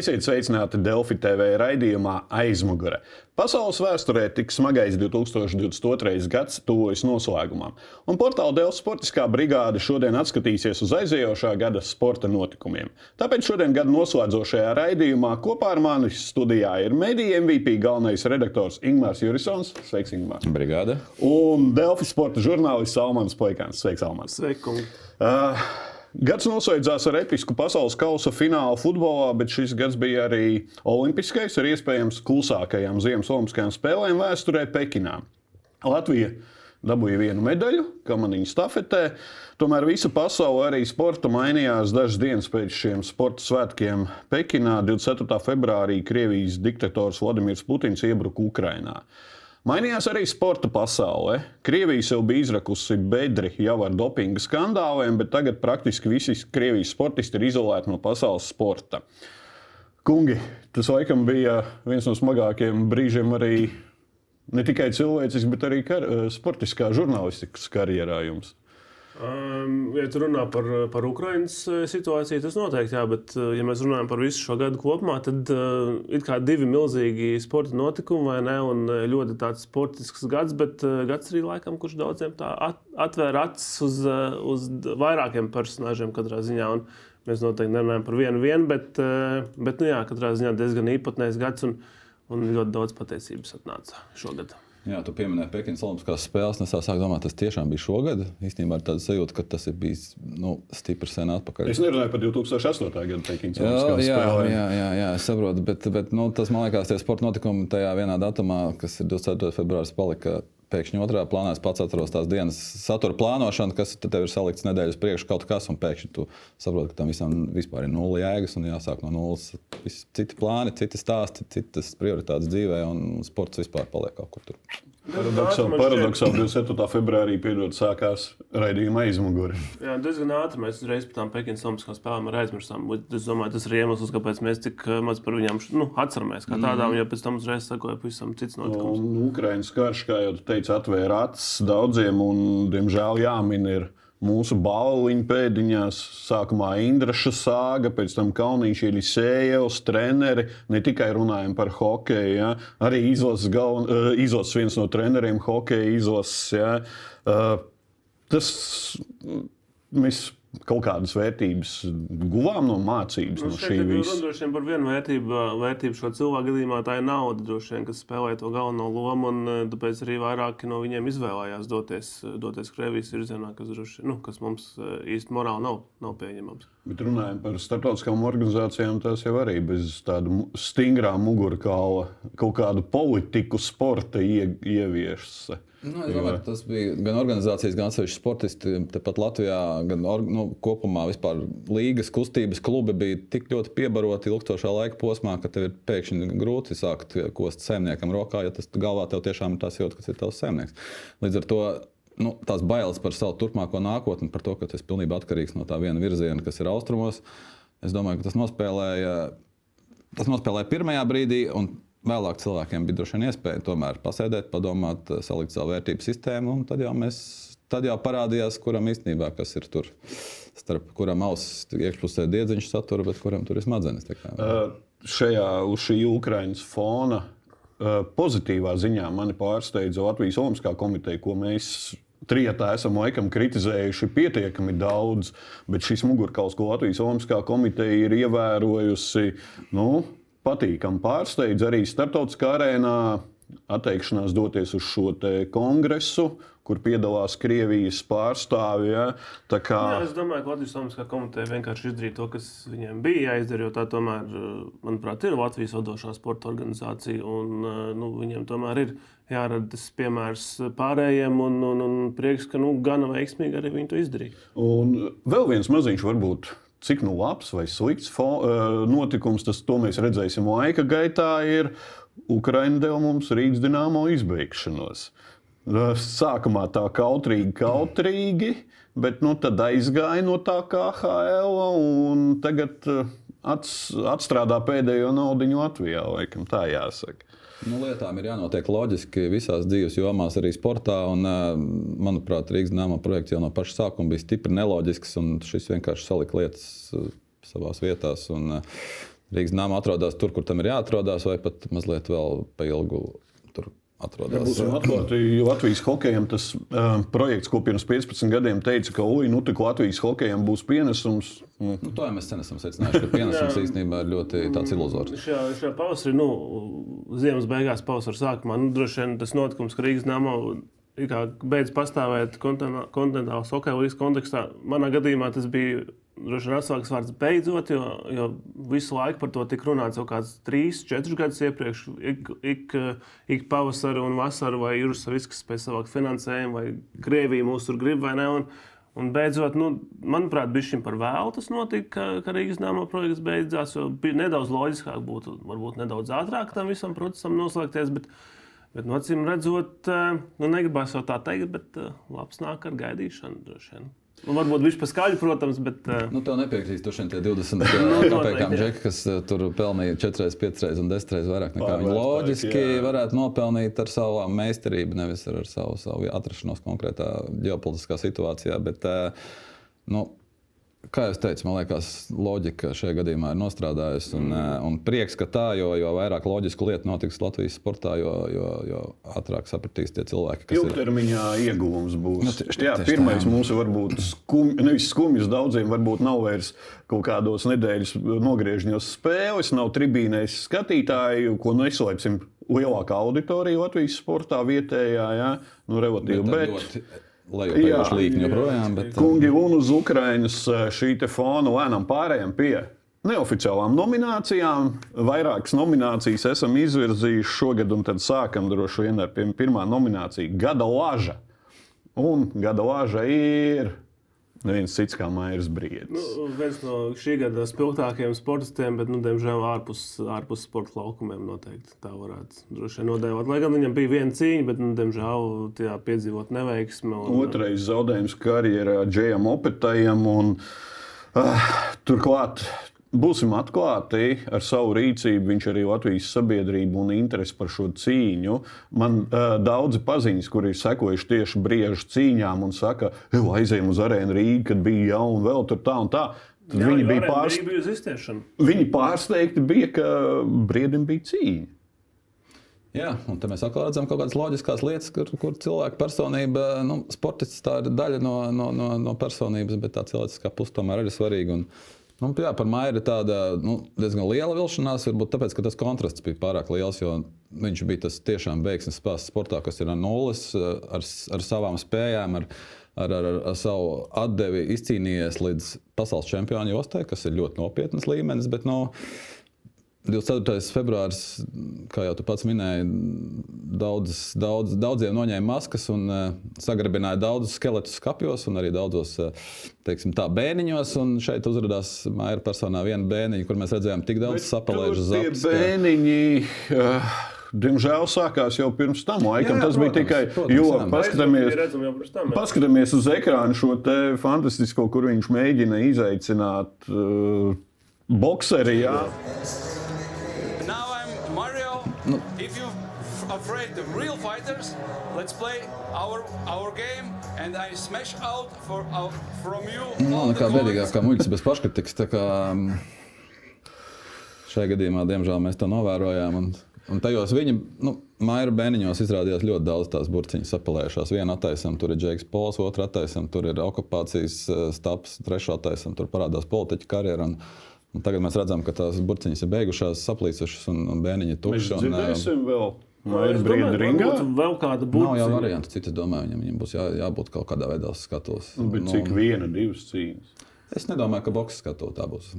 Esiet sveicināti Delfi TV raidījumā aizmugure. Pasaules vēsturē tik smagais 2022. gads tuvojas noslēgumam, un portāla Dēls sportiskā brigāde šodien atskatīsies uz aizējošā gada sporta notikumiem. Tāpēc šodien gada noslēdzošajā raidījumā kopā ar mani studijā ir mediju MVP galvenais redaktors Ingūns Jurisons. Sveiks, Ingūns! Brigāde! Un Delfi sporta žurnālists Salmans Poikāns. Sveiks, Salmans! Sveiki! Uh, Gads noslēdzās ar episku pasaules kausa finālu futbolā, bet šis gads bija arī olimpiskais, ar iespējams klusākajām Ziemas Olimpiskajām spēlēm vēsturē Pekinā. Latvija dabūja vienu medaļu, kamaniņu stafetē. Tomēr visa pasaule, arī sporta mainījās dažas dienas pēc šiem sporta svētkiem Pekinā. 24. februārī Krievijas diktators Vladimirs Putins iebruka Ukrajinā. Mainījās arī sporta pasaule. Krievija sev bija izrakusi bedri jau ar dopinga skandāliem, bet tagad praktiski visi Krievijas sportisti ir izolēti no pasaules sporta. Kungi, tas laikam bija viens no smagākajiem brīžiem arī ne tikai cilvēciski, bet arī kar, sportiskā žurnālistikas karjerā jums. Um, ja tu runā par, par Ukraiņas eh, situāciju, tas noteikti jā, bet, eh, ja mēs runājam par visu šo gadu kopumā, tad uh, ir kā divi milzīgi sporta notikumi, vai ne? Un ļoti tāds sportisks gads, bet uh, gads arī laikam, kurš daudziem tā at, atvēra acis uz, uh, uz vairākiem personāžiem katrā ziņā. Un mēs noteikti nerunājam par vienu, vienu bet, bet nu, jā, katrā ziņā diezgan īpatnējs gads un, un ļoti daudz pateicības atnāca šogad. Jā, tu pieminēji Pekinas Olimpiskās spēles. Es sāku domāt, tas tiešām bija šogad. Īstenībā ir tāda sajūta, ka tas ir bijis nu, stipri sen atpakaļ. Es nerunāju par 2008. gada Pekinas Olimpiskās jā, spēlēm. Jā, jā, jā, es saprotu, bet, bet nu, tas man liekas, tie sporta notikumi tajā vienā datumā, kas ir 24. februāris, palika pēkšņi otrā plānā. Es pats atceros tās dienas satura plānošanu, kas tev ir salikts nedēļas priekš kaut kas, un pēkšņi tu saproti, ka tam visam vispār ir nulle jēgas un jāsāk no nulles. Visi citi plāni, citi stāsti, citas prioritātes dzīvē, un sports vispār paliek kaut kur tur. Paradoxāli, paradoxāli 27. februārī piedod, sākās raidījuma aizmugure. Jā, diezgan ātri mēs uzreiz pēc tam Pekinas Olimpiskajām spēlēm aizmirsām. Es domāju, tas ir iemesls, kāpēc mēs tik maz par viņām nu, atceramies. Kā tādām, mm. ja pēc tam uzreiz sekoja pavisam cits notikums. Ukraiņas karš, kā jau teicu, atvēra acis daudziem un, diemžēl, jāmin ir mūsu balviņu pēdiņās. Sākumā Indraša sāga, pēc tam Kalniņš ir Sējevs, treneri. Ne tikai runājam par hokeju, ja? arī izlases, galven, uh, izlases viens no treneriem hokeja izlases. Ja? Uh, tas mēs kaut kādas vērtības guvām no mācības, nu, no šī visa. Droši vien par vienu vērtību, vērtību šo cilvēku gadījumā tā ir nauda, droši vien, kas spēlē to galveno lomu. Un, eh, tāpēc arī vairāki no viņiem izvēlējās doties, doties Krievijas virzienā, kas, droši, nu, kas mums eh, īsti morāli nav, nav pieņemams. Bet runājot par starptautiskām organizācijām, tas jau arī bez tāda stingrā mugurkaula kaut kādu politiku sporta ie, ieviešas. Nu, es domāju, tas bija gan organizācijas, gan atsevišķi sportisti. Tepat Latvijā, gan or, nu, kopumā vispār līgas kustības klubi bija tik ļoti piebaroti ilgstošā laika posmā, ka tev ir pēkšņi grūti sākt kost saimniekam rokā, ja tas galvā tev tiešām ir tas jūtas, kas ir tavs saimnieks. Līdz ar to nu, tās bailes par savu turpmāko nākotni, par to, ka tas pilnībā atkarīgs no tā viena virziena, kas ir austrumos, es domāju, ka tas nospēlēja, tas nospēlēja pirmajā brīdī. Vēlāk cilvēkiem bija droši vien iespēja tomēr pasēdēt, padomāt, salikt savu vērtību sistēmu, un tad jau, mēs, tad jau parādījās, kuram īstenībā kas ir tur. Starp kuram auss iekšpusē diedziņš satura, bet kuram tur ir smadzenes. Uh, šajā uz šī Ukraiņas fona uh, pozitīvā ziņā mani pārsteidza Latvijas Olimpiskā komiteja, ko mēs trijotā esam laikam kritizējuši pietiekami daudz, bet šis mugurkauls, ko Latvijas Olimpiskā komiteja ir ievērojusi, nu, patīkami pārsteidz arī starptautiskā arēnā atteikšanās doties uz šo kongresu, kur piedalās Krievijas pārstāvji. Ja? Kā... Jā, es domāju, ka Latvijas Banka komiteja vienkārši izdarīja to, kas viņiem bija jāizdara. Jo tā tomēr, manuprāt, ir Latvijas vadošā sporta organizācija. Un, nu, viņiem tomēr ir jārada tas piemērs pārējiem, un, un, un prieks, ka nu, gana veiksmīgi arī viņi to izdarīja. Un vēl viens maziņš varbūt cik nu labs vai slikts notikums, tas mēs redzēsim laika gaitā. Ir. Ukraiņa deva mums Rīgas dīnāmo izbeigšanos. Sākumā tā kautrīgi, kautrīgi, bet nu, tad aizgāja no tā KHL un tagad atstrādā pēdējo naudu Latvijā. Laikam, tā jāsaka. Nu, lietām ir jānotiek loģiski visās dzīves jomās, arī sportā. Un, manuprāt, Rīgas nama projekts jau no paša sākuma bija stipri neloģisks, un šis vienkārši salika lietas savā vietā. Rīgas nama atrodas tur, kur tam ir jāatrodas, vai pat mazliet vēl pa ilgu tur atrodas. Būsim atklāti, jo Latvijas hokejam tas uh, projekts, ko pirms 15 gadiem teica, ka ui, nu, tik Latvijas hokejam būs pienesums. Nu, Nu, to jau mēs sen esam secinājuši, ka pienesums īstenībā ir ļoti tāds iluzors. Šajā, šajā pavasarī, nu, ziemas beigās, pavasara sākumā, nu, droši vien tas notikums, ka Rīgas nama beidz pastāvēt kontinentālās hokeja līnijas kontekstā. Manā gadījumā tas bija droši vien atsauks vārds beidzot, jo, jo visu laiku par to tika runāts jau kāds trīs, četrus gadus iepriekš. Ik, ik, ik pavasara un vasara vai jūras risks spēj savākt finansējumu, vai Krievija mūs tur grib vai ne. Un, Un beidzot, nu, manuprāt, bija šim par vēlu tas notika, ka, ka Rīgas nama projekts beidzās. Bija nedaudz loģiskāk, būtu varbūt nedaudz ātrāk tam visam procesam noslēgties. Bet, bet no acīm redzot, eh, nu, negribās jau tā teikt, bet eh, labs nāk ar gaidīšanu droši vien. Nu, varbūt viņš paskaļ, protams, bet. eh, Nu, tev nepiekrīt, tu tie 20 Nu, kopējām džeki, kas uh, tur pelnīja 4, 5 un 10 reizes vairāk nekā viņi Pārvērtāk, loģiski jā. varētu nopelnīt ar savu meistarību, nevis ar, ar savu, savu atrašanos konkrētā ģeopolitiskā situācijā. Bet, uh, nu, Kā jau teicu, man liekas, loģika šajā gadījumā ir nostrādājusi. Un, mm. un prieks, ka tā, jo, jo vairāk loģisku lietu notiks Latvijas sportā, jo, jo, jo ātrāk sapratīs tie cilvēki, kas ir. Ilgtermiņā ieguvums būs. Nu, tieši- Jā, tā, pirmais mums ir varbūt skumj, nevis skumjas daudziem, varbūt nav vairs kaut kādos nedēļas nogriežņos spēles, nav tribīnēs skatītāju, ko neslēpsim. Lielākā auditorija Latvijas sportā vietējā, jā, nu, relatīvi. Bet, ļoti lejupējoši līkņi joprojām. Bet, Kungi, un uz Ukrainas eh, šī fona lēnām pārējām pie neoficiālām nominācijām. Vairākas nominācijas esam izvirzījuši šogad, un tad sākam droši vien ar pirmā nomināciju - Gada Laža. Un Gada Laža ir neviens cits kā Mairis Briedis. Nu, viens no šī gada spilgtākajiem sportistiem, bet, nu, diemžēl, ārpus, ārpus sporta laukumiem noteikti tā varētu droši vien nodēvēt. Lai gan viņam bija viena cīņa, bet, nu, diemžēl, tajā piedzīvot neveiksmi. Un, Otrais zaudējums karjerā Džejam Opetajam. Un, uh, turklāt, būsim atklāti ar savu rīcību. Viņš arī Latvijas sabiedrību un interesi par šo cīņu. Man uh, daudzi paziņas, kuri ir sekojuši tieši briežu cīņām un saka, ka aizējām uz arēnu Rīgā, kad bija jauna vēl tur tā un tā. Jā, viņi, bija pārst... Bija viņi pārsteigti, bija, ka briedim bija cīņa. Jā, un te mēs atkal redzam kaut kādas loģiskas lietas, kur, kur cilvēka personība, nu, sportists tā ir daļa no, no, no, no personības, bet tā cilvēciskā puse tomēr ir svarīga. Un, nu, jā, par Maiju ir tāda nu, diezgan liela vilšanās, varbūt tāpēc, ka tas kontrasts bija pārāk liels, viņš bija tas tiešām veiksmes spēks sportā, kas ir ar nulles, ar, ar savām spējām. Ar, Ar, ar, ar savu atdevi izcīnījies līdz pasaules čempionu jostai, kas ir ļoti nopietnas līmenis. Bet, nu, 24. februāris, kā jau tu pats minēji, daudz, daudz, daudziem noņēma maskas un uh, sagrabināja daudzus skeletus skapjos un arī daudzos uh, teiksim, tā, bēniņos. Un šeit uzrādījās Maija personā viena bēniņa, kur mēs redzējām tik daudz sapalēžu Tur tie bēniņi. Uh, Diemžēl sākās jau pirms tam laikam. Jā, jā, tas bija protams, tikai. protams, jo, jā. paskatāmies, Bija redzami jau pirms tam. jā. paskatāmies uz ekrānu šo te fantastisko, kur viņš mēģina izaicināt uh, boxeri. Jā. I'm F- afraid of real fighters, let's play our our game, and I smash out for our, from you. Nav the nekā comments. bēdīgāk, kā muļķis bez paškritikas. kā, mm, Šajā gadījumā, diemžēl, mēs to novērojām. Un, un tajos viņa nu, maija bēniņos izrādījās ļoti daudz tās burciņas sapalējušās. Vienu attaisam, tur ir Džeks Pols, otru attaisam, tur ir okupācijas eh, stāps, trešo attaisam, tur parādās politiķa karjera. Un, un tagad mēs redzam, ka tās burciņas ir beigušās, saplīsušas un, un bēniņi ir Mēs tukši. Un, eh, dzirdēsim vēl. Nu, Vai ir brīdi ringā? varbūt Vēl kāda Nav jau variantu, citi domāju, viņam, viņam būs jā, jābūt kaut kādā veidā uz skatuves. Nu, Bet cik viena, divas cīņas? Es nedomāju, ka boxe skatu tā būs.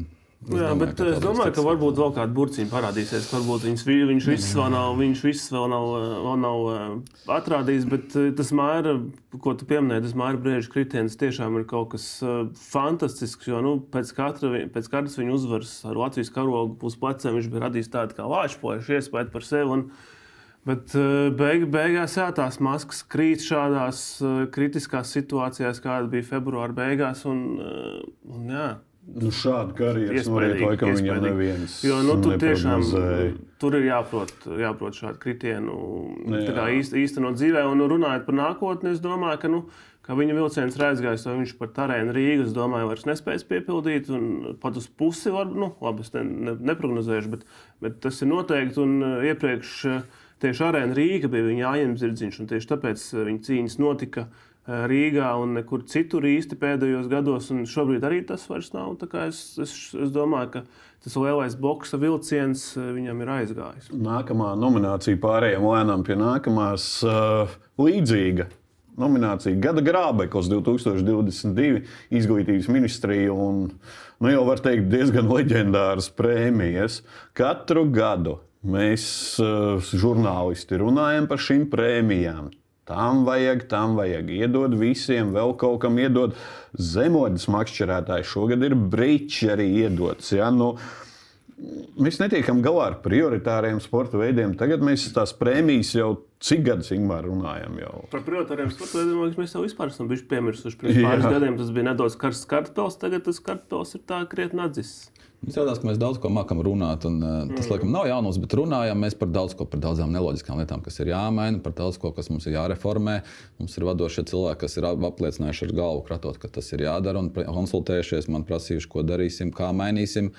Jā, bet ka tā es domāju, ka varbūt vēl kāda burciņa parādīsies. Varbūt viņas, vi- viņš viss vēl nav, viņš viss vēl nav, vēl nav eh, atrādījis. Bet eh, tas māra, ko tu pieminēji, tas māra brīža kritiens tiešām ir kaut kas eh, fantastisks. Jo nu, pēc, katra, pēc katras viņa uzvaras ar Latvijas karogu uz pleciem viņš bija radījis tādu kā vāčpojušu iespēju par sevi. Un, Bet beig, beigās jā, tās maskas krīt šādās kritiskās situācijās, kāda bija februāra beigās. Un, un, jā, Nu, šādu karjeras noriet, Iespaidīgi, laikam viņam neviens. Jo nu, tur tiešām tur ir jāprot, jāprot šādu kritienu Jā. tā kā īst, īstenot dzīvē. Un runājot par nākotni, es domāju, ka nu, ka viņa vilciens ir aizgājis, vai viņš par Tarēnu Rīgu, es domāju, vairs nespēs piepildīt. Un pat uz pusi var, nu, labi, es ne, ne, neprognozēšu, bet, bet tas ir noteikti. Un uh, iepriekš uh, tieši Arēna Rīga bija viņa ājams un tieši tāpēc uh, viņa cīņas notika. Rīgā un nekur citur īsti pēdējos gados, un šobrīd arī tas vairs nav. Es, es, es domāju, ka tas lielais boxa vilciens viņam ir aizgājis. Nākamā nominācija pārējiem lēnām pie nākamās uh, līdzīga nominācija Gada grābeklis 2022 izglītības ministrija un, nu, jau var teikt, diezgan leģendāras prēmijas. Katru gadu mēs, uh, žurnālisti, runājam par šīm prēmijām. Tam vajag, tam vajag. Iedod visiem, vēl kaut kam iedod. Zemodas makšķerētājs šogad ir brīķis arī iedots. Ja? Nu, mēs netiekam galā ar prioritāriem sporta veidiem. Tagad mēs tās prēmijas jau Cik gadus Ingūna runājam? Jau? Par prioritāriem sporta veidiem mēs jau vispār esam piemirsuši. Pirms pāris gadiem tas bija nedaudz karsts kartupēlis, tagad tas kartupēlis ir tā krietni atdzisis. Izrādās, ka mēs daudz ko mākam runāt, un uh, tas, mm. laikam, nav jaunums, bet runājam mēs par daudz ko, par daudzām neloģiskām lietām, kas ir jāmaina, par daudz ko, kas mums ir jāreformē. Mums ir vadošie cilvēki, kas ir apliecinājuši ar galvu, kratot, ka tas ir jādara, un konsultējušies, man prasījuši, ko darīsim, kā mainīsim.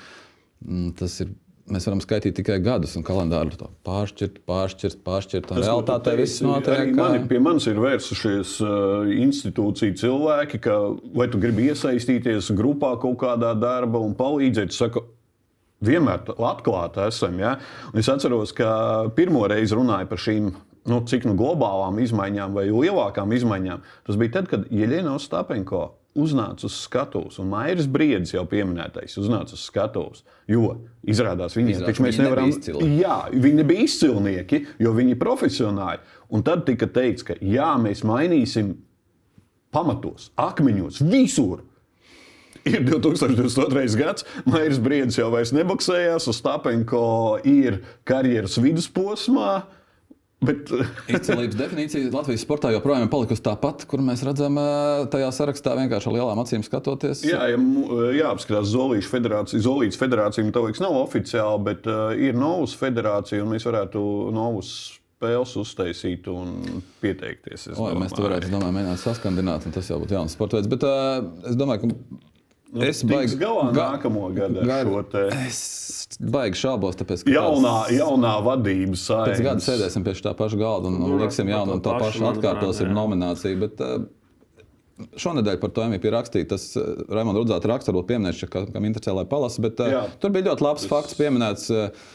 Mm, tas ir mēs varam skaitīt tikai gadus un kalendāru. Pāršķirt, pāršķirt, pāršķirt. Un realitātē viss notiek. Mani, pie manis ir vērsušies uh, institūciju cilvēki, ka vai tu gribi iesaistīties grupā kaut kādā darbā un palīdzēt. Saku, vienmēr atklāti esam. Ja? Un es atceros, ka pirmo reizi runāju par šīm nu, cik nu globālām izmaiņām vai lielākām izmaiņām. Tas bija tad, kad Jeļena Ostapenko uznāca uz skatuves, un Mairis Briedis jau pieminētais uznāca uz skatuves. Jo izrādās, viņiem taču mēs nevaram. Jā, viņi nebija izcilnieki, jo viņi ir profesionāļi. Un tad tika teikts, ka jā, mēs mainīsim pamatos, akmeņos, visur. Ir 2022. gads, Mairis Briedis jau vairs neboksējās, uz Stapenko ir karjeras vidusposmā. Bet... Izcēlības definīcija Latvijas sportā joprojām ir palikusi tā pati, kur mēs redzam tajā sarakstā vienkārši ar lielām acīm skatoties. Jā, ja, jāapskatās Zolītas federācija. Zolītas federācija man liekas nav oficiāli, bet uh, ir Novus federācija un mēs varētu Novus spēles uztaisīt un pieteikties. O, mēs to varētu domāju, mēģināt saskandināt, un tas jau būtu jauns sports veids. Bet uh, es domāju, ka Nu, es baigi galā ga nākamo gadu šo te. Es baigi šaubos, tāpēc, ka jaunā, tāds, jaunā vadības sāpes. Pēc gada sēdēsim pie tā paša galda un, un liksim jaunu un to pašu atkārtosim nomināciju. Bet, uh, Šonadēļ par to MVP rakstīja. Tas uh, Raimonds Rudzāts raksts, varbūt pieminēts, ka, kam interesē, lai palasa. Bet uh, Jā. tur bija ļoti labs tas... fakts pieminēts. Uh,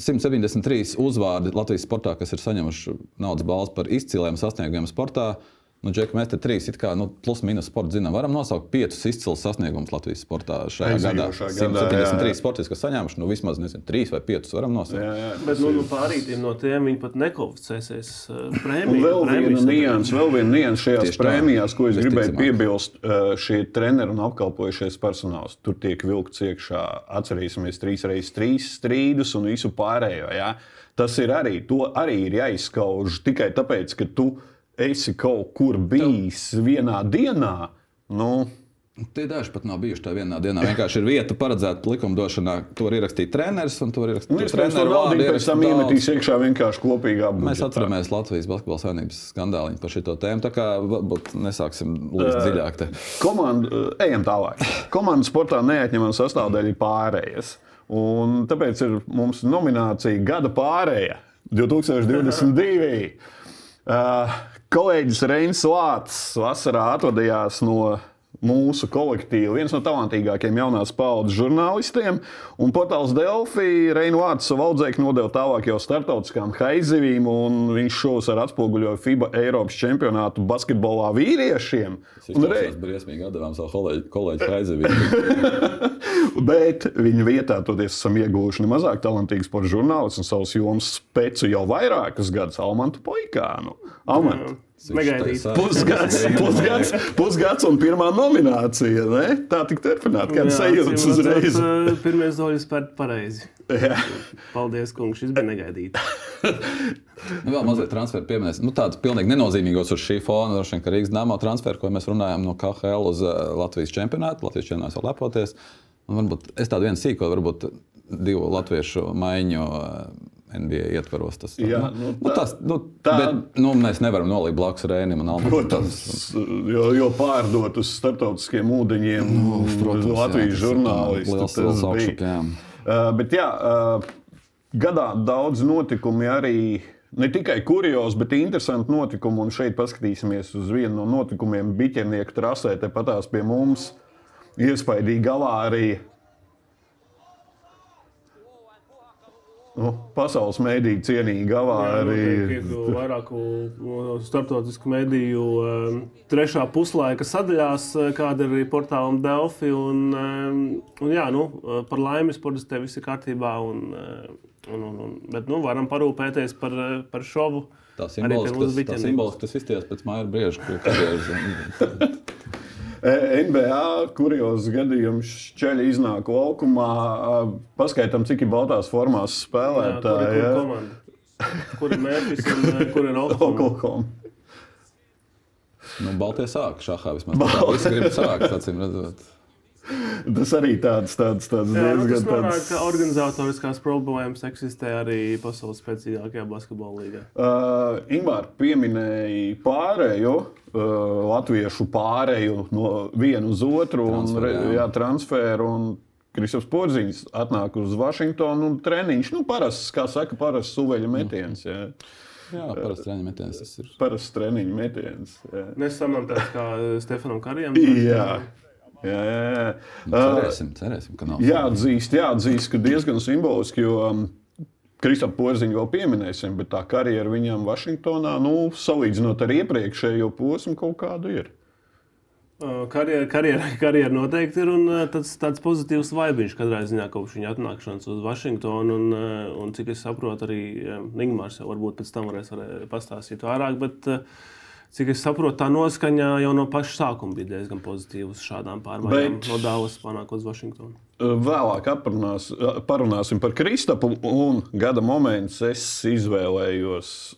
173 uzvārdi Latvijas sportā, kas ir saņēmuši naudas balvas par izciliem sasniegumiem sportā. Uh, Nu, Džek, mēs te trīs, kā, nu, plus mīnus sporta zinām, varam nosaukt piecus izcilus sasniegumus Latvijas sportā šajā gadā. 173 sportisti, kas saņēmuši, nu, vismaz nezinu, trīs vai piecus varam nosaukt. Jā, jā, Bet nu, nu, pārītiem no tiem viņi pat nekvalificēsies uh, prēmiju. Un vēl viena nianses, vēl viena nianses šajās Tieši prēmijās, ko es gribēju ticamāk. piebilst, uh, šie treneri un apkalpojušies personāls. Tur tiek vilkts iekšā, atcerīsimies, trīs reizes trīs strīdus un visu pārējo. Ja? Tas ir arī, to arī ir jāizskauž tikai tāpēc, ka tu esi esi kaut kur bijis Tev... vienā dienā. Nu, Tie daži pat nav bijuši tajā vienā dienā. Vienkārši ir vieta paredzēta likumdošanā. Tur ir ierakstīts treneris un tur ir ierakstīts treneris. Vārdi, pēc tam iemetīs iekšā vienkārši kopīgā budžetā. Mēs atceramies Latvijas basketbola savienības skandāliņu par šo tēmu. Tā kā varbūt nesāksim līdz uh, dziļāk. Te. Komanda, uh, ejam tālāk. Komandas sportā neatņemama sastāvdaļa ir pārējas. Un tāpēc ir mums nominācija Gada pārējā 2022. Uh, Kolēģis Reinis Lācis vasarā atvadījās no mūsu kolektīvu, viens no talantīgākajiem jaunās paudzes žurnālistiem. Un portāls Delphi Reinu vārdu savu audzēkni nodeva tālāk jau startautiskām haizivīm, un viņš šos ar atspoguļoja FIBA Eiropas čempionātu basketbolā vīriešiem. Un arī briesmīgi atdevām savu kolēģi, kolēģi haizivīm. Bet viņa vietā toties esam ieguvuši nemazāk talantīgu sporta žurnālistu un savus jomas speci jau vairākus gadus Almantu Poikānu. Almantu. Negaidīt. Pusgads, pusgads, pusgads un pirmā nominācija. Ne? Tā tik turpināt, kāda sajūta uzreiz. Pirmie soļi spērt pareizi. Jā. Paldies, kungs, šis bija negaidīts. nu, vēl mazliet transferu pieminēs. Nu, Tāds pilnīgi nenozīmīgos uz šī fona, droši vien, ka Rīgas dāmā transferu, ko mēs runājam no KHL uz Latvijas čempionātu. Latvijas čempionāts var lepoties. Un varbūt es tādu vienu sīko, varbūt divu latviešu maiņu NBA ietvaros. Tas, Jā, nu, nu, nu, tā- tas, nu, tā- bet, nu, mēs nevaram nolikt blakus Rēnam un Almam. Protams, jo, jo pārdot uz starptautiskiem ūdeņiem, nu, protams, Latvijas tas žurnālisti. liels- tas liels bija. Uh, bet jā, uh, gadā daudz notikumi arī. Ne tikai kuriozi, bet interesanti notikumi. Un šeit paskatīsimies uz vienu no notikumiem Biķernieku trasē, tepatās pie mums. Iespaidīgi avārija. Nu, pasaules mēdīņu cienīga avārija. Ir vairāku no starptautisku mediju um, trešā puslaika sadaļās, uh, kāda ir arī portālam Delfi. Un, um, un, jā, nu, uh, par laimi sportistē viss ir kārtībā. Un, uh, un, un, un, bet nu, varam parūpēties par, par šovu. Tā mūsu tas, tā simboliski tas izties pēc māja brieža karjeras. E, NBA kurjos gadījumos ceļā iznāk laukumā. Paskaidām, cik ir baltās formās Jā, kur spēlētāji. kur? Kur ir Mēnesis un kur ir Oklahoma? Nu, Baltie sāk šahā vismaz. Visi grib sākt, acīm redzot. Tas arī tāds, tāds, tāds Jā, nu, diezgan norāda, tāds. ka organizatoriskās problēmas eksistē arī pasaules spēcīgākajā basketbola līgā. Uh, Ingūna pieminēja pārējo, uh, latviešu pārēju no viena uz otru, Transferu, un, jā. jā, transferu. Un Kristofers Porziņš atnāk uz Vašingtonu un treniņš. Nu, parasts, kā saka, parasts suveļa metiens. Jā. Jā, parasti treniņa metiens tas ir. Parasts treniņa metiens. Tāds kā Stefanam Karijam. Jā. Jā, jā, jā. Uh, Cerēsim, cerēsim, ka nav. Jāatzīst, jāatzīst, ka diezgan simboliski, jo um, Kristofru Porziņu vēl pieminēsim, bet tā karjera viņam Vašingtonā, nu, salīdzinot ar iepriekšējo posmu, kaut kādu ir. Uh, Karjera, karjera, karjera noteikti ir un uh, tāds, tāds pozitīvs vaibiņš katrā ziņā kopš viņa atnākšanas uz Vašingtonu. Un, uh, un cik es saprotu, arī um, Nigmārs jau varbūt pēc tam varēs varē- pastāstīt vairāk. Bet, uh, Cik es saprotu, tā noskaņa jau no paša sākuma bija diezgan pozitīva uz šādām pārmaiņām. Bet- No Dāvidas panākot uz Vašingtonu. Vēlāk aprunās, parunāsim par Kristapu, un gada moments es izvēlējos.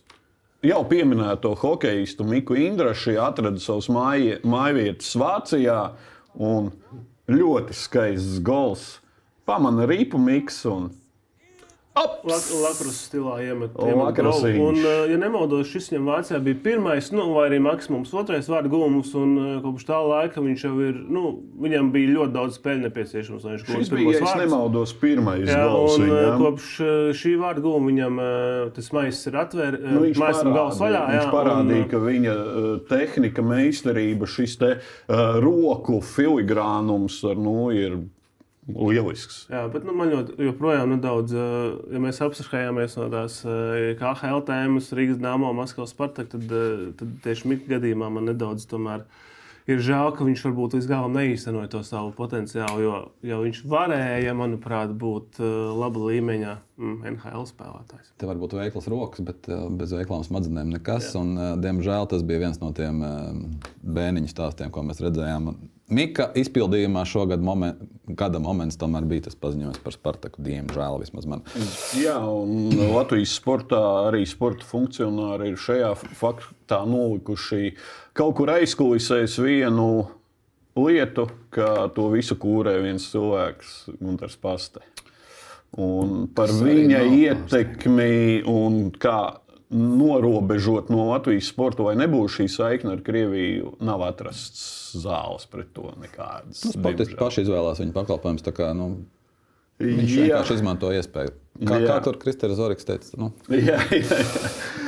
Jau pieminēto hokeistu Miku Indrašu atrada savus māja- mājvietas Vācijā. un Ļoti skaists gols. Pamana rīpu miks un! Lakrus stilā iemet, iemet. Un, uh, ja nemaldos, šis viņam Vācijā bija pirmais, nu, vai arī maksimums otrais vārdu gūmus. Un uh, kopš tā laika viņš jau ir, nu, viņam bija ļoti daudz spēļu nepieciešams, lai viņš Šis bija, ja es nemaldos, pirmais Jā, gols un uh, viņam. kopš uh, šī vārda gūma viņam uh, tas maisis ir atvērts. Nu, viņš Maisam gals vaļā. parādīja, viņš jā, parādīja un, ka viņa uh, tehnika, meistarība, šis te, uh, roku filigrānums ar, nu, ir lielisks. Jā, bet nu, man ļoti, joprojām nedaudz, uh, ja mēs apskatījāmies no tās uh, KHL tēmas, Rīgas dāmā, Maskavas Spartak, tad, uh, tad tieši Mikls gadījumā man nedaudz tomēr. Ir žēl, ka viņš varbūt līdz galam neīstenoja to savu potenciālu, jo, jo viņš varēja, manuprāt, būt laba līmeņa mm, NHL spēlētājs. Te var būt veiklas rokas, bet bez veiklām smadzenēm nekas. Un, uh, diemžēl tas bija viens no tiem bērniņu stāstiem, ko mēs redzējām. Mika izpildījumā šogad moment, gada moments tomēr bija tas paziņojums par Spartaku. Diemžēl vismaz man. Jā, un Latvijas sportā arī sporta funkcionāri ir šajā faktā nolikuši kaut kur aizkulisēs vienu lietu, ka to visu kūrē viens cilvēks, Gunārs Paste. Un par viņa ietekmi un kā norobežot no Latvijas sporta, vai nebūs šī saikne ar Krieviju, nav atrasts zāles pret to nekādas. Sportisti diemžēl. paši izvēlējās viņa pakalpojumus. Nu, viņš Jā. vienkārši izmanto iespēju. Kā, Jā. kā tur Kristēns Zorigs teica? Nu, Jā, jā, jā.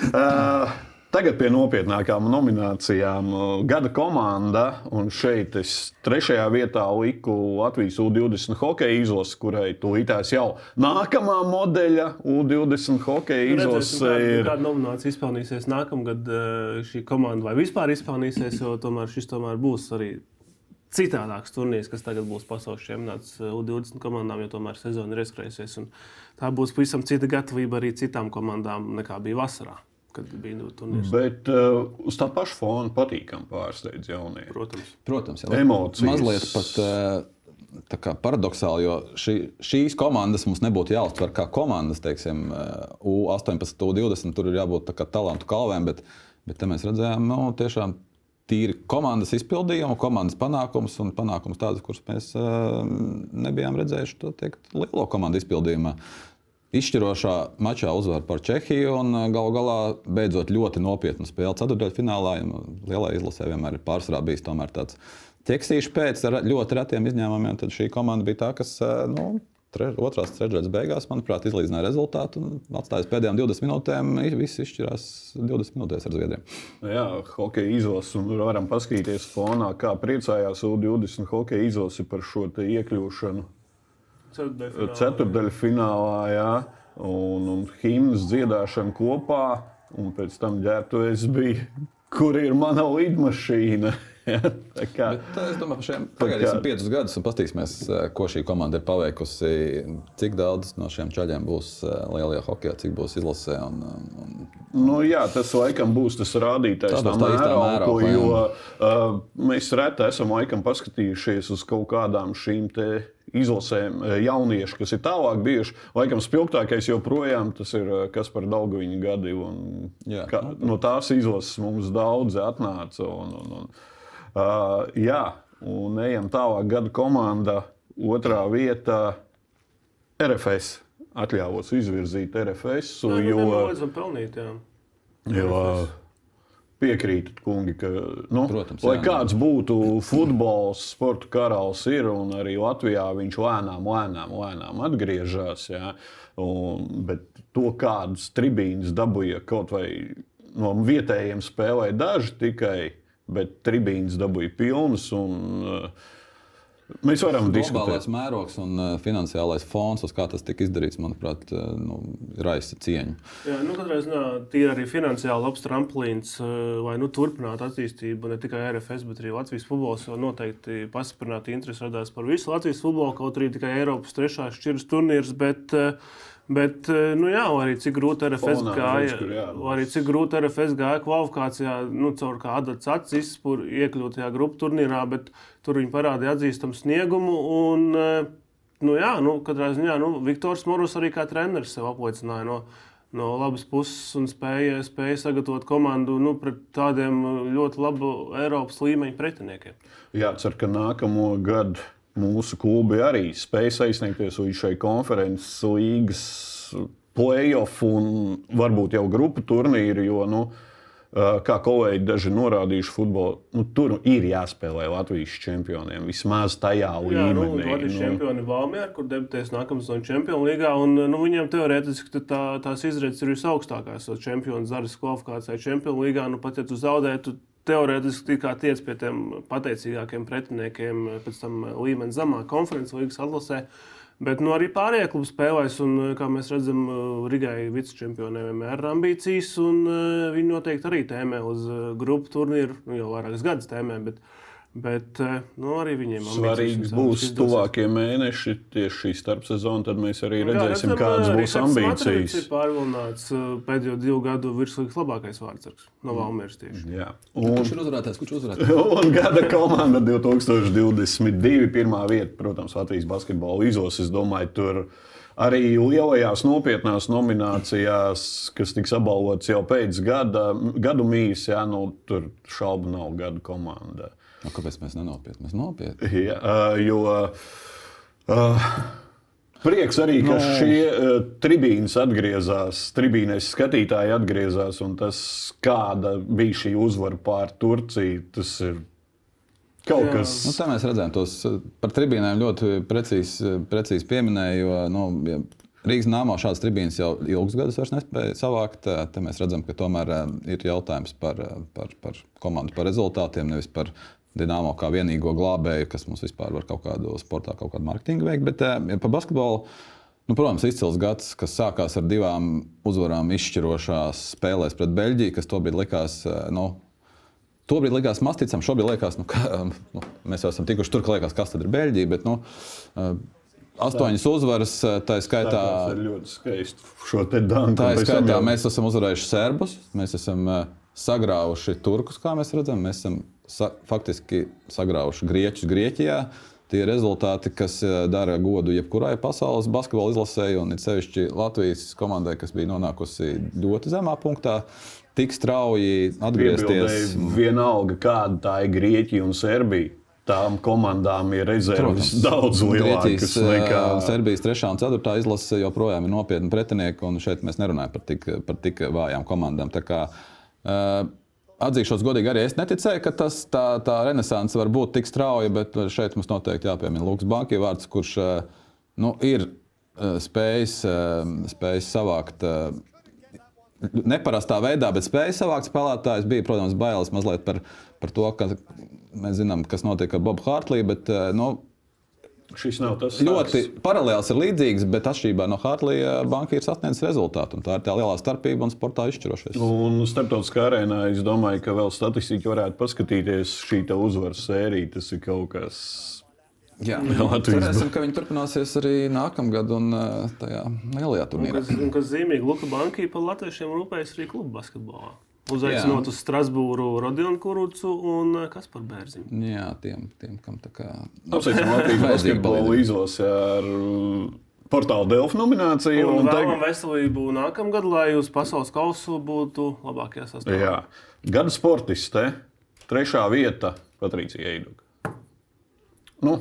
Uh, Tagad pie nopietnākām nominācijām. Gada komanda, un šeit es trešajā vietā liku Latvijas U20 hokeja izlasi, kurai tūlītās jau nākamā modeļa U20 hokeja izlase Redzēsim, kāda, ir. kāda nominācija izpelnīsies nākamgad uh, šī komanda, vai vispār izpelnīsies, jo tomēr šis tomēr būs arī citādāks turnīrs, kas tagad būs pasaules čempionāts uh, U20 komandām, jo tomēr sezona ir aizskrējusies. Tā būs pavisam cita gatavība arī citām komandām nekā bija vasarā, kad bija nu, turnīrs. Bet uh, uz tā paša fona patīkami pārsteidz jaunie. Protams. Protams, jā. Emocijas. Mazliet pat eh, tā kā paradoxāli, jo šī, šīs komandas mums nebūtu jāuztver kā komandas, teiksim, eh, U18, U20. Tur ir jābūt tā kā talantu kalvēm, bet, bet te mēs redzējām, nu, tiešām tīri komandas izpildījumu, komandas panākumus un panākumus tādus, kurus mēs eh, nebijām redzējuši to teikt, lielo komandu izpildījumā. Izšķirošā mačā uzvar par Čehiju un galu galā beidzot ļoti nopietnu spēli. Ceturdaļfinālā lielā izlasē vienmēr ir pārsvarā bijis tāds ķeksīšs pēc ļoti retiem izņēmumiem. Tad šī komanda bija tā, kas nu, tre, otrās trešdaļas beigās, manuprāt, izlīdzināja rezultātu un atstājis pēdējām 20 minūtēm. Viss izšķirās 20 minūtēs ar Zviedriem. Jā, hokeja izlases, un varam paskatīties fonā, kā priecājās U20 hokeja izlase par šo iekļūšanu ceturdaļfinālā. finālā, jā, un, un himnas dziedāšana kopā, un pēc tam ģērbtuves bija, kur ir mana lidmašīna. kā, Bet, es domāju, ka šiem pagaidīsim piecus gadus un paskatīsimies, ko šī komanda ir paveikusi. Cik daudz no šiem čaļiem būs lielajā hokeja, cik būs izlasē. Un, un... Nu, jā, tas laikam būs tas rādītājs, tā mērauku, jo uh, mēs reti esam laikam paskatījušies uz kaut kādām šīm te izlasēm eh, jaunieši, kas ir tālāk bijuši. Laikam spilgtākais joprojām tas ir eh, kas par Daugaviņu gadi. Un, jā, kā, no tās izlases mums daudzi atnāca. Un, un, un, uh, jā, un ejam tālāk gada komanda, otrā vieta RFS. Atļāvos izvirzīt RFS. Jā, nu, jo, pelnīt, jā. Jo, Piekrītat, kungi, ka, nu, Protams, lai jā, kāds būtu futbols, sporta karalis, ir un arī Latvijā viņš lēnām, lēnām, lēnām atgriežas. Jā, bet to kādas tribīnas dabūja kaut vai no vietējiem spēlēja daži tikai, bet tribīnas dabūja pilnas. Un, uh, Mēs varam diskutēt. Globālais mērogs un uh, finansiālais fons, uz kā tas tika izdarīts, manuprāt, uh, nu, raisa cieņu. Jā, nu, katrā ziņā tie ir arī finansiāli labs tramplīns, uh, lai nu, turpinātu attīstību ne tikai RFS, bet arī Latvijas futbols. Noteikti pastiprināti interesi radās par visu Latvijas futbolu, kaut arī tikai Eiropas trešās šķiras turnīrs. Bet, uh, Bet, eh, nu, jā, arī cik grūti RFS Fonā, gāja, arī cik grūti RFS gāja kvalifikācijā, nu, caur kādu acis iekļūt tajā grupu turnīrā, bet tur viņi parādīja atzīstamu sniegumu. Un, eh, nu, jā, nu, katrā ziņā nu, Viktors Morus arī kā treneris sev apliecināja. No, no labas puses un spēja, spēja sagatavot komandu nu, pret tādiem ļoti labu Eiropas līmeņa pretiniekiem. Jācer, ka nākamo gadu mūsu klubi arī spēja aizsniegties līdz šai konferences līgas playoff un varbūt jau grupu turnīru. Jo, nu, kā kolēģi daži norādījuši, futbolu, nu, tur ir jāspēlē Latvijas čempioniem. Vismaz tajā līmenī. Jā, nu, Latvijas nu. čempioni Valmjerā, kur debitēs nākamā sezona Čempionu līgā. Un, nu, viņiem teorētiski tā, tās izredzes ir visaugstākās. Čempionu zares kvalifikācijā Čempionu līgā. Nu, pat ja tu zaudētu, teorētiski tiec pie tiem pateicīgākiem pretiniekiem, pēc tam līmenis zemāk konferences līgas atlasē. Bet nu, arī pārējie klubi spēlēs, un, kā mēs redzam, Rigai vicečempioniem vienmēr ir ambīcijas, un viņi noteikti arī tēmē uz grupu turnīru, nu, jau vairākas gadus tēmē. Bet, uh, Bet eh, nu, arī viņiem svarīgs būs tuvākie mēneši, tieši šī starpsezona. Tad mēs arī nu redzēsim, Jā, kādas būs ambīcijas. Ir pārvilināts eh, pēdējo divu gadu virslīgas labākais vārdsargs no Valmēras tieši. Jā. Un, kurš ir uzvarētājs? Kurš uzvarētājs? un gada komanda 2022. Pirmā vieta, protams, Latvijas basketbola izlases. Es domāju, tur arī lielajās nopietnās nominācijās, kas tiks apbalvotas jau pēc gada, gadu mīs, jā, nu, tur šaubu nav gada komanda. Nu, kāpēc mēs nenopietni? Mēs nopietni. Ja, uh, jo uh, prieks arī, ka no. Nu. šie uh, tribīnes atgriezās, tribīnēs skatītāji atgriezās, un tas, kāda bija šī uzvara pār Turciju, tas ir kaut Jā. kas. Nu, tā mēs redzējām, tos par tribīnēm ļoti precīzi, precīzi pieminēju. Jo, nu, ja Rīgas nāmā šādas tribīnes jau ilgus gadus nespēja savākt. Te mēs redzam, ka tomēr ir jautājums par, par, par komandu, par rezultātiem, nevis par Dienāmo kā vienīgo glābēju, kas mums vispār var kaut kādu sportā, kaut kādu mārketingu veikt. Bet ja eh, par basketbolu, nu, protams, izcils gads, kas sākās ar divām uzvarām izšķirošās spēlēs pret Beļģiju, kas tobrīd likās. Eh, nu, Tobrīd likās masticam, šobrīd liekas, nu, ka nu, mēs jau esam tikuši tur, ka liekas, kas tad ir Beļģija. Bet, nu, eh, Astoņas uzvaras, tā skaitā. Tas ir ļoti skaisti. Šo te danku. Tā skaitā jau... mēs esam uzvarējuši serbus, mēs esam sagrāvuši turkus, kā mēs redzam. Mēs esam sa faktiski sagrauši grieķus Grieķijā. Tie rezultāti, kas eh, dara godu jebkurai pasaules basketbola izlasēji, un it sevišķi Latvijas komandai, kas bija nonākusi ļoti zemā punktā, tik strauji atgriezties. Vienalga, kāda tā ir Grieķija un Serbija. tām komandām ir rezerves Protams. daudz lielākas Grieķijas, nekā Serbijas 3. un 4. izlase joprojām ir nopietni pretinieki, un šeit mēs nerunājam par tik, par tik vājām komandām. Tā kā, uh, Atzīšos godīgi, arī es neticēju, ka tas, tā, tā renaissance var būt tik strauja, bet šeit mums noteikti jāpiemina Lukas Banki vārds, kurš uh, nu, ir uh, spējis, uh, spējis savākt. Neparastā veidā, bet spēja savākt spēlētājus. Bija, protams, bailes mazliet par, par to, ka mēs zinām, kas notiek ar Bobu Hārtlī. Bet, nu, šis nav tas ļoti stāsts. paralēls ir līdzīgs, bet atšķirībā no Hartlija banka ir sasniedzis rezultātu. un Tā ir tā lielā starpība un sportā izšķirošais. Un starptautiskā arēnā es domāju, ka vēl statistiski varētu paskatīties šī te uzvaras sērija. Tas ir kaut kas. Jā, cerēsim, ka viņi turpināsies arī nākamgad un tajā lielajā turnīrā. Kas, un kas zīmīgi, Luka Banka par latviešiem rūpējas arī klubu basketbolā. Uzaicinot uz Strasbūru Rodionu Kurucu un eh, Kasparu Bērziņu. Jā, tiem, tiem kam tā kā. Apsveicam Latvijas palīdzība. izlasi ar uh, portāla Delfa nomināciju. Un un vēlamies tagad- veselību nākamgad, lai uz pasaules kausu būtu labākajā sastāvā. Jā, gada sportiste, trešā vieta Patricija Eiduka. Nu,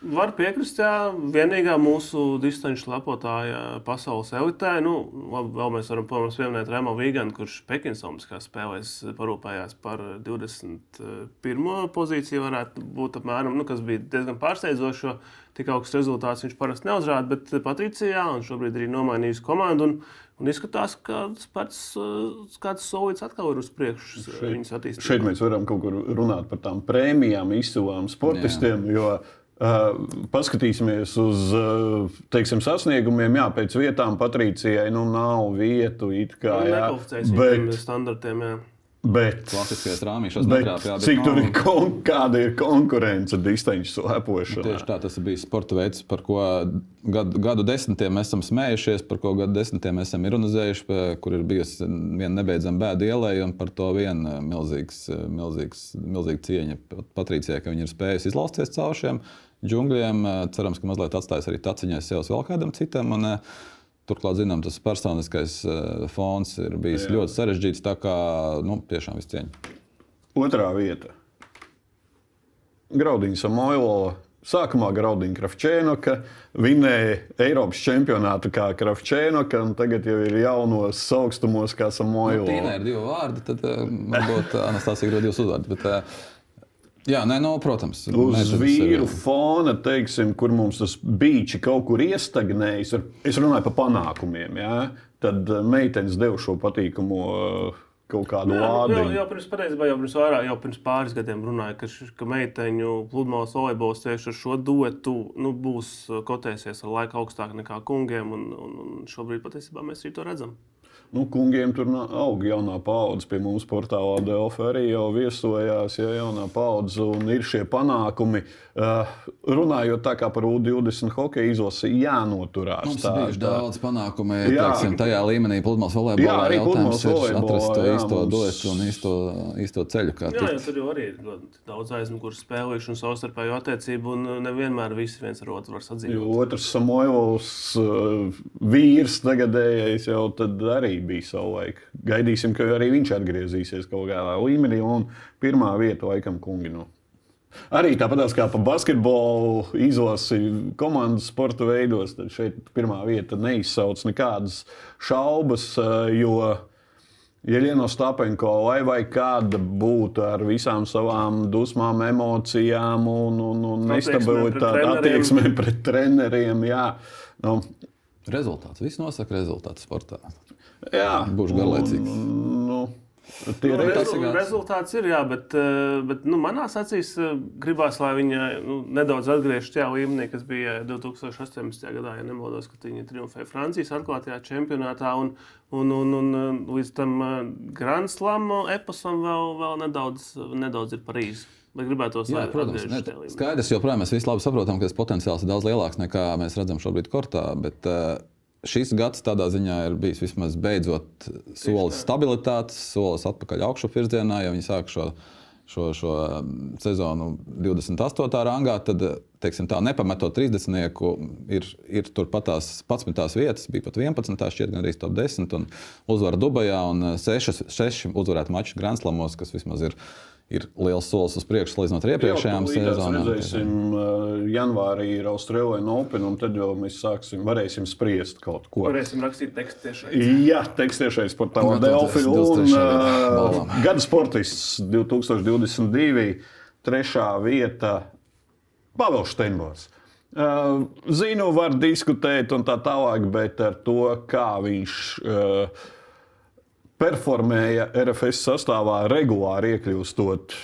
Var piekrist, jā, vienīgā mūsu distanču lepotāja pasaules elitē. Nu, labi, vēl mēs varam protams, pieminēt Rēmu Vīganu, kurš Pekinas Olimpiskās spēlēs parūpējās par 21. pozīciju. Varētu būt apmēram, nu, kas bija diezgan pārsteidzoši, jo tik augsts rezultāts viņš parasti neuzrāda. Bet Patricijā un šobrīd arī nomainījusi komandu. Un, un izskatās, ka pats uh, kāds solīts atkal ir uz priekšu attīstībā. šeit mēs varam kaut kur runāt par tām prēmijām, izcilām sportistiem. Jo, Uh, paskatīsimies uz uh, teiksim, sasniegumiem. Jā, pēc vietām Patricijai nu, nav vietu. it Kā, Nu, jā, bet, standartiem. Jā. bet, Klasiskais rāmīšs bet nekrāpjā. bet cik tur nav- ir, kon kāda ir konkurence distanču slēpošanā? Tieši tā, tas bijis sporta veids, par ko gadu, gadu desmitiem esam smējušies, par ko gadu desmitiem esam ironizējuši, kur ir bijusi viena nebeidzama bēda ielai, un par to vien eh, milzīgs, eh, milzīgs, milzīga cieņa Pat- Patricijai, ka viņa ir spējusi izlausties caur šiem džungļiem. Eh, Cerams, ka mazliet atstājis arī taciņai sev vēl kādam citam. Un, eh, Turklāt, zinām, tas personiskais eh, fons ir bijis Jā. ļoti sarežģīts. Tā kā nu, tiešām viss cieņa. Otrā vieta. Graudiņa Samoilo. Sākumā Graudiņa Kravčēnoka vinēja Eiropas čempionātu kā Kravčēnoka, un tagad jau ir jaunos augstumos kā Samoilo. Tīna ir divi vārdi, tad varbūt Anastasija ir divas uzvārdi. Bet, jā, nē, nu, protams. Uz vīru ir- fona, teiksim, kur mums tas bija kaut kur iestagnējis, es runāju par panākumiem. Jā? Tad eh, meitenes deva šo patīkamu eh, kaut kādu Jā, jau, lādiņu. jau pirms, patiesībā, jau pirms, vairāk, jau pirms pāris gadiem runāja, ka, š, ka meiteņu pludmales volejbols tieši ar šo duetu nu, būs uh, kotēsies ar laiku augstāk nekā kungiem. Un, un, un šobrīd patiesībā mēs arī to redzam. Nu, kungiem tur aug jaunā paudze. Pie mums portālā Delfa arī jau viesojās ja, jaunā paudze un ir šie panākumi. Uh, runājot tā kā par U20 hokeja izlasi, jānoturās. Mums tā, ir bijuši tā. daudz panākumu. Jā. Teiksim, tajā līmenī pludmales volejbolā Jā, arī jautājums pludmales volejbolā, atrast to jā, īsto mums- duetu un īsto, īsto ceļu. Kā Jā, jo tikt. tur jau arī ir ļoti daudz aizmugures spēlējuši un savstarpēju attiecību, un uh, nevienmēr visi viens ar otru var Jo sadzīvot. Otrs Samoilovs uh, vīrs, tagadējais, jau tad arī bija savulaik. Gaidīsim, ka arī viņš atgriezīsies kaut kādā līmenī. Un pirmā vieta laikam kungi. Nu. Arī tāpat kā par basketbolu izlasi komandas sporta veidos, tad šeit pirmā vieta neizsauc nekādas šaubas, uh, jo Jeļena Stapenko, lai vai kāda būtu ar visām savām dusmām, emocijām un, un, un nestabilitāti, attieksmē pret treneriem. Jā, nu, Rezultāts. Viss nosaka rezultātu sportā. Jā. Būšu garlaicīgs. Nu, tie Nu, rezu, rezultāts ir, jā, bet, eh, bet nu, manā acīs eh, gribās, lai viņa nu, nedaudz atgriežas tajā līmenī, kas bija 2018. gadā, ja nemaldos, kad viņa triumfēja Francijas atklātajā čempionātā. Un, un, un, un eh, līdz tam Grand Slam eposam vēl, vēl nedaudz, nedaudz ir Parīzē. Bet gribētu, lai Jā, protams, ne, skaidrs, joprojām mēs visi labi saprotam, ka tas potenciāls ir daudz lielāks nekā mēs redzam šobrīd kortā. Bet, uh, Šis gads tādā ziņā ir bijis vismaz beidzot solis stabilitātes, solis atpakaļ augšu virzienā. Ja viņi sāk šo, šo, šo um, sezonu 28. rangā, tad teiksim, tā, nepametot 30. ir, ir turpat tās 11. vietas, bija pat 11. šķiet, gan arī top 10 un uzvara Dubajā un 6, 6 uzvarētu maču Grand Slamos, kas vismaz ir ir liels solis uz priekšu, salīdzinot ar iepriekšējām sezonām. Redzēsim, uh, janvārī ir Austrālija Open, un tad jau mēs sāksim, varēsim spriest kaut ko. Varēsim rakstīt tekstu tieši. Jā, tekstiešais par tavu Gatavoties Delfi un 23. uh, balvām. gada sportists 2022. Trešā vieta Pavels Steinbors. Uh, zinu, var diskutēt un tā tālāk, bet ar to, kā viņš uh, performēja RFS sastāvā, regulāri iekļūstot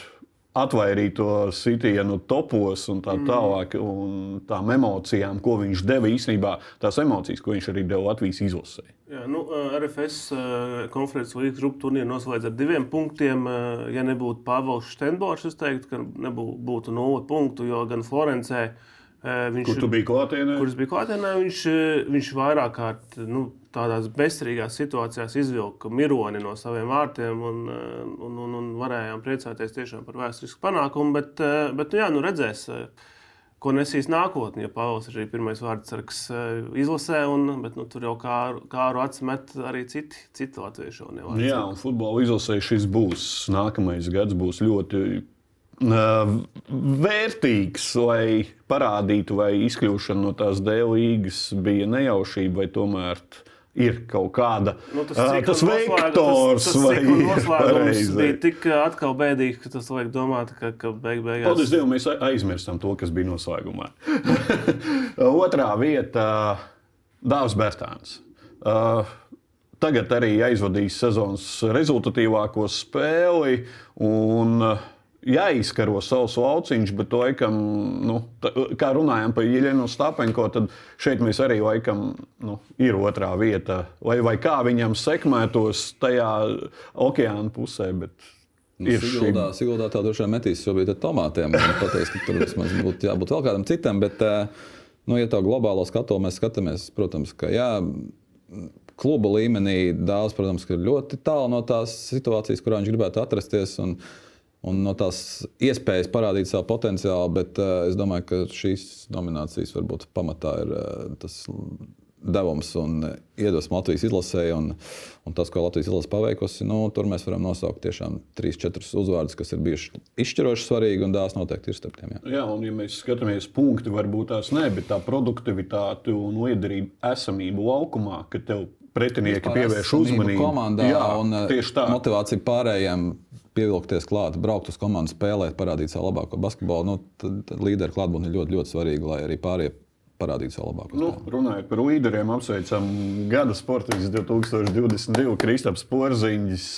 atvairīto sitienu topos un tā tālāk, un tām emocijām, ko viņš deva īstenībā, tās emocijas, ko viņš arī deva Latvijas izlasē. Jā, nu, eh, RFS eh, konferences līnijas grupu turnīru noslēdz ar diviem punktiem. Eh, Ja nebūtu Pāvils Steinbors, es teiktu, ka nebūtu būtu nulle punktu, jo gan Florencē eh, viņš Kur tu biji klātienē? kuras bija klātienē, viņš, eh, viņš vairāk kārt nu, tādās bezcerīgās situācijās izvilka mironi no saviem vārtiem un, eh, un, un, un varējām priecāties tiešām par vēsturisku panākumu. Bet, eh, bet nu, jā, nu redzēs, eh, ko nesīs nākotnē. Ja Pāvils ir arī pirmais vārdsargs eh, izlasē, un, bet nu, tur jau kāru, kāru atsmet arī citi, citi latvieši. vārdsargi. Jā, un futbola izlasē šis būs. Nākamais gads būs ļoti vērtīgs, lai parādītu, vai izkļūšana no tās dēļ līgas bija nejaušība vai tomēr. Ir kaut kāda Nu, tas cikla tas vektors, tas, tas vai cikla noslēgums pareizi. bija tik atkal bēdīgs, ka tas liek domāt, ka, ka beig beigās Paldies Dievam, mēs aizmirstam to, kas bija noslēgumā. Otrā vieta - Dārzs Bērtāns. Uh, tagad arī aizvadīs sezonas rezultatīvāko spēli. Un, uh, Jāizkaro savs lauciņš, bet laikam, nu, tā, kā runājām par Iļenu Stapenko, tad šeit mēs arī laikam nu, ir otrā vieta. Vai, vai kā viņam sekmētos tajā okeāna pusē, bet Nu, ir šī Siguldā, Siguldā tā droši vien metīs šobrīd ar tomātiem. Pateiks, ka tur vismaz būtu jābūt vēl kādam citam. Bet, eh, nu, ja tā globālo skatu mēs skatāmies, protams, ka jā, kluba līmenī dāvāts, protams, ir ļoti tālu no tās situācijas, kurā viņš gribētu atrasties. Un, Un no tās iespējas parādīt savu potenciālu, bet uh, es domāju, ka šīs nominācijas varbūt pamatā ir uh, tas devums un iedvesma Latvijas izlasē. Un, un tas, ko Latvijas izlase paveikusi, nu, tur mēs varam nosaukt tiešām trīs, četrus uzvārdus, kas ir bijuši izšķiroši svarīgi, un tās noteikti ir starp tiem. Jā. Jā, un ja mēs skatāmies punkti, varbūt tās ne, bet tā produktivitāte un liederība esamību laukumā, ka tev pretinieki pievērš uzmanību. komandā Jā, un uh, tieši tā. motivācija pārējiem. Pievilkties klāt, braukt uz komandu, spēlēt, parādīt savu labāko basketbolu. Nu, tad, tad līderu klātbūtne ir ļoti, ļoti svarīga, lai arī pārējie parādītu savu labāko. Nu, runājot par līderiem, apsveicam gada sportists 2022 Kristaps Porziņš.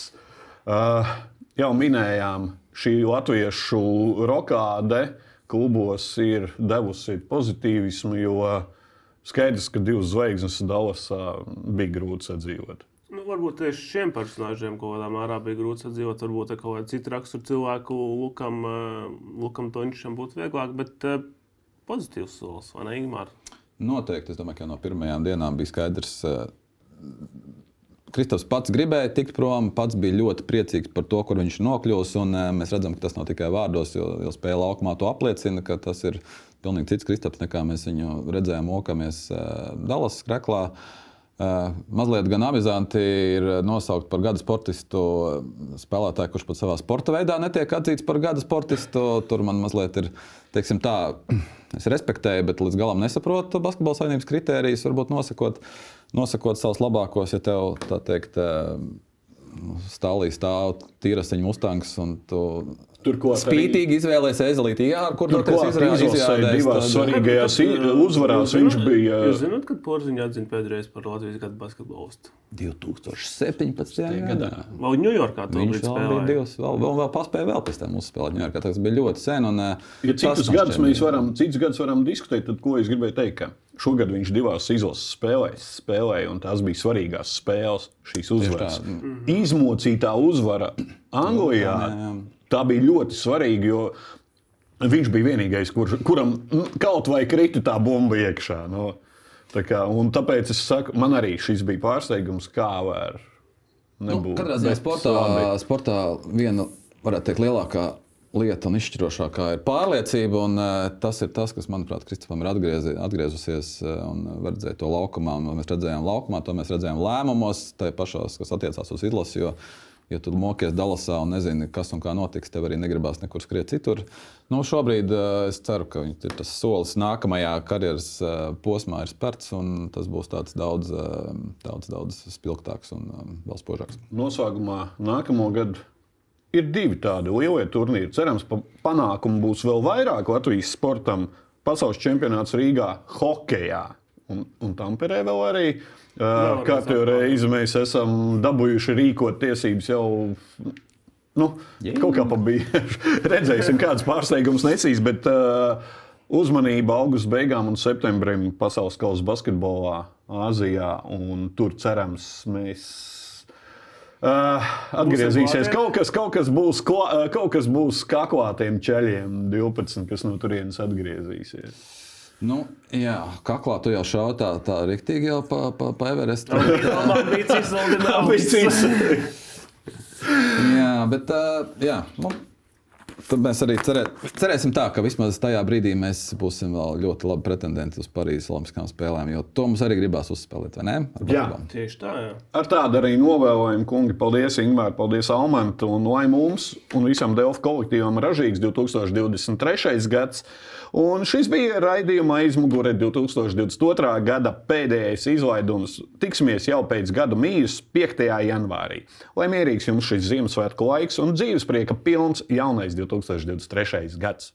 Uh, jau minējām, šī latviešu rokāde klubos ir devusi pozitīvismu, jo skaidrs, ka divas zvaigznes Dallasā bija grūti sadzīvot. Nu, varbūt tieši šiem personāžiem kaut kādā mērā bija grūti sadzīvot. Varbūt ar kaut kādu citu raksturu cilvēku, Lukam, eh, Lukam Toņšam būtu vieglāk, bet eh, pozitīvs solis, vai ne, Ingmār? Noteikti. Es domāju, ka no pirmajām dienām bija skaidrs. eh, Kristofers pats gribēja tikt prom, pats bija ļoti priecīgs par to, kur viņš nokļūs. un, Mēs redzam, ka tas nav tikai vārdos, jo, jo spēle laukumā to apliecina, ka tas ir pilnīgi cits Kristofers, nekā mēs viņu redzējām, mokamies Dallas skreklā. Uh, mazliet gan amizanti ir nosaukt par gada sportistu spēlētāju, kurš pat savā sporta veidā netiek atzīts par gada sportistu. Tur man mazliet ir, teiksim, tā, es respektēju, bet līdz galam nesaprotu basketbola saimnības kritērijus, varbūt nosakot, nosakot savus labākos, ja tev tā teikt. Stāvā stāv tīrasiņa mustangs, un tu Tur ko spītīgi izvēlējies ezelīti. Jā, kur Tur doties klāt izlasē divās svarīgajās uzvarās viņš bija. Jūs zināt, kad Porziņš atzina pēdējais par Latvijas gadu basketbolistu? 2017. gadā. Vai Ņujorkā to Viņš bija vēl bija spēlējis? divas, vēl, vēl, vēl paspēja vēl pēc tam uzspēlēt. Ņujorkā. Tas bija ļoti sen. Un, Ja tas citus gadus mēs bija- varam, citus gadus varam diskutēt, tad ko es gribēju teikt? Ka šogad viņš divās izlases spēlēs spēlēja, un tās bija svarīgās spēles, šīs uzvaras. tā. Izmocītā uzvara Anglijā. Tā bija ļoti svarīga, jo viņš bija vienīgais, kur, kuram kaut vai krita tā bomba iekšā. No. Tā kā, tāpēc es saku, man arī šis bija pārsteigums, kā var Nu, nebūt. katrā ziņā sportā, labi. sportā viena, varētu teikt, lielākā lieta un izšķirošākā ir pārliecība. Un, uh, tas ir tas, kas, manuprāt, Kristofam ir atgriezi, atgriezusies uh, un redzēja to laukumā. Un Mēs redzējām laukumā, to mēs redzējām lēmumos, tai pašās, kas attiecās uz izlasi. Jo ja tu mokies Dallasā un nezini, kas un kā notiks, tev arī negribās nekur skriet citur. Nu, šobrīd uh, es ceru, ka tas solis nākamajā karjeras uh, posmā ir spērts, un tas būs daudz, uh, daudz, daudz spilgtāks un uh, vēl spožāks. Noslēgumā nākamo gadu ir divi tādi lielie turnīri. Cerams, pa panākumu būs vēl vairāk Latvijas sportam. Pasaules čempionāts Rīgā, hokeja un, un Tamperē vēl arī. Uh, Kārtējo reizi mēs esam dabūjuši rīkot tiesības jau. Nu, yeah. Kaut kā bija. Redzēsim, kādas pārsteigums nesīs. Bet, uh, uzmanība augusta beigām un septembrim pasaules kausa basketbolā Āzijā. Tur cerams, mēs Uh, atgriezīsies. Kaut kas, kaut, kas būs, klā, kaut kas būs kaklātiem ceļiem, 12, kas no turienes atgriezīsies. Nu, jā, kaklā tu jau šādi tā, tā rīktīgi jau pa, pa, pa Everestu. Vēl jā, bet uh, jā, nu, Tad mēs arī cerē, cerēsim, tā, ka vismaz tajā brīdī mēs būsim ļoti labi pretendenti uz Parīzes Olimpiskajām spēlēm. Jo to mums arī gribās uzspēlēt, vai ne? Jā, tieši tā. Jā. Ar tādu arī novēlojumu, kungi. Paldies, Ingūna, paldies, Almanta. Un lai mums un visam Delfu kolektīvam ražīgs 2023. gads. Un šis bija raidījuma aizmugurē 2022. gada pēdējais izlaidums. Tiksimies jau pēc gada mījas 5. janvārī. Lai mierīgs jums šis Ziemassvētku laiks un dzīves prieka pilns jaunais 2023. gads!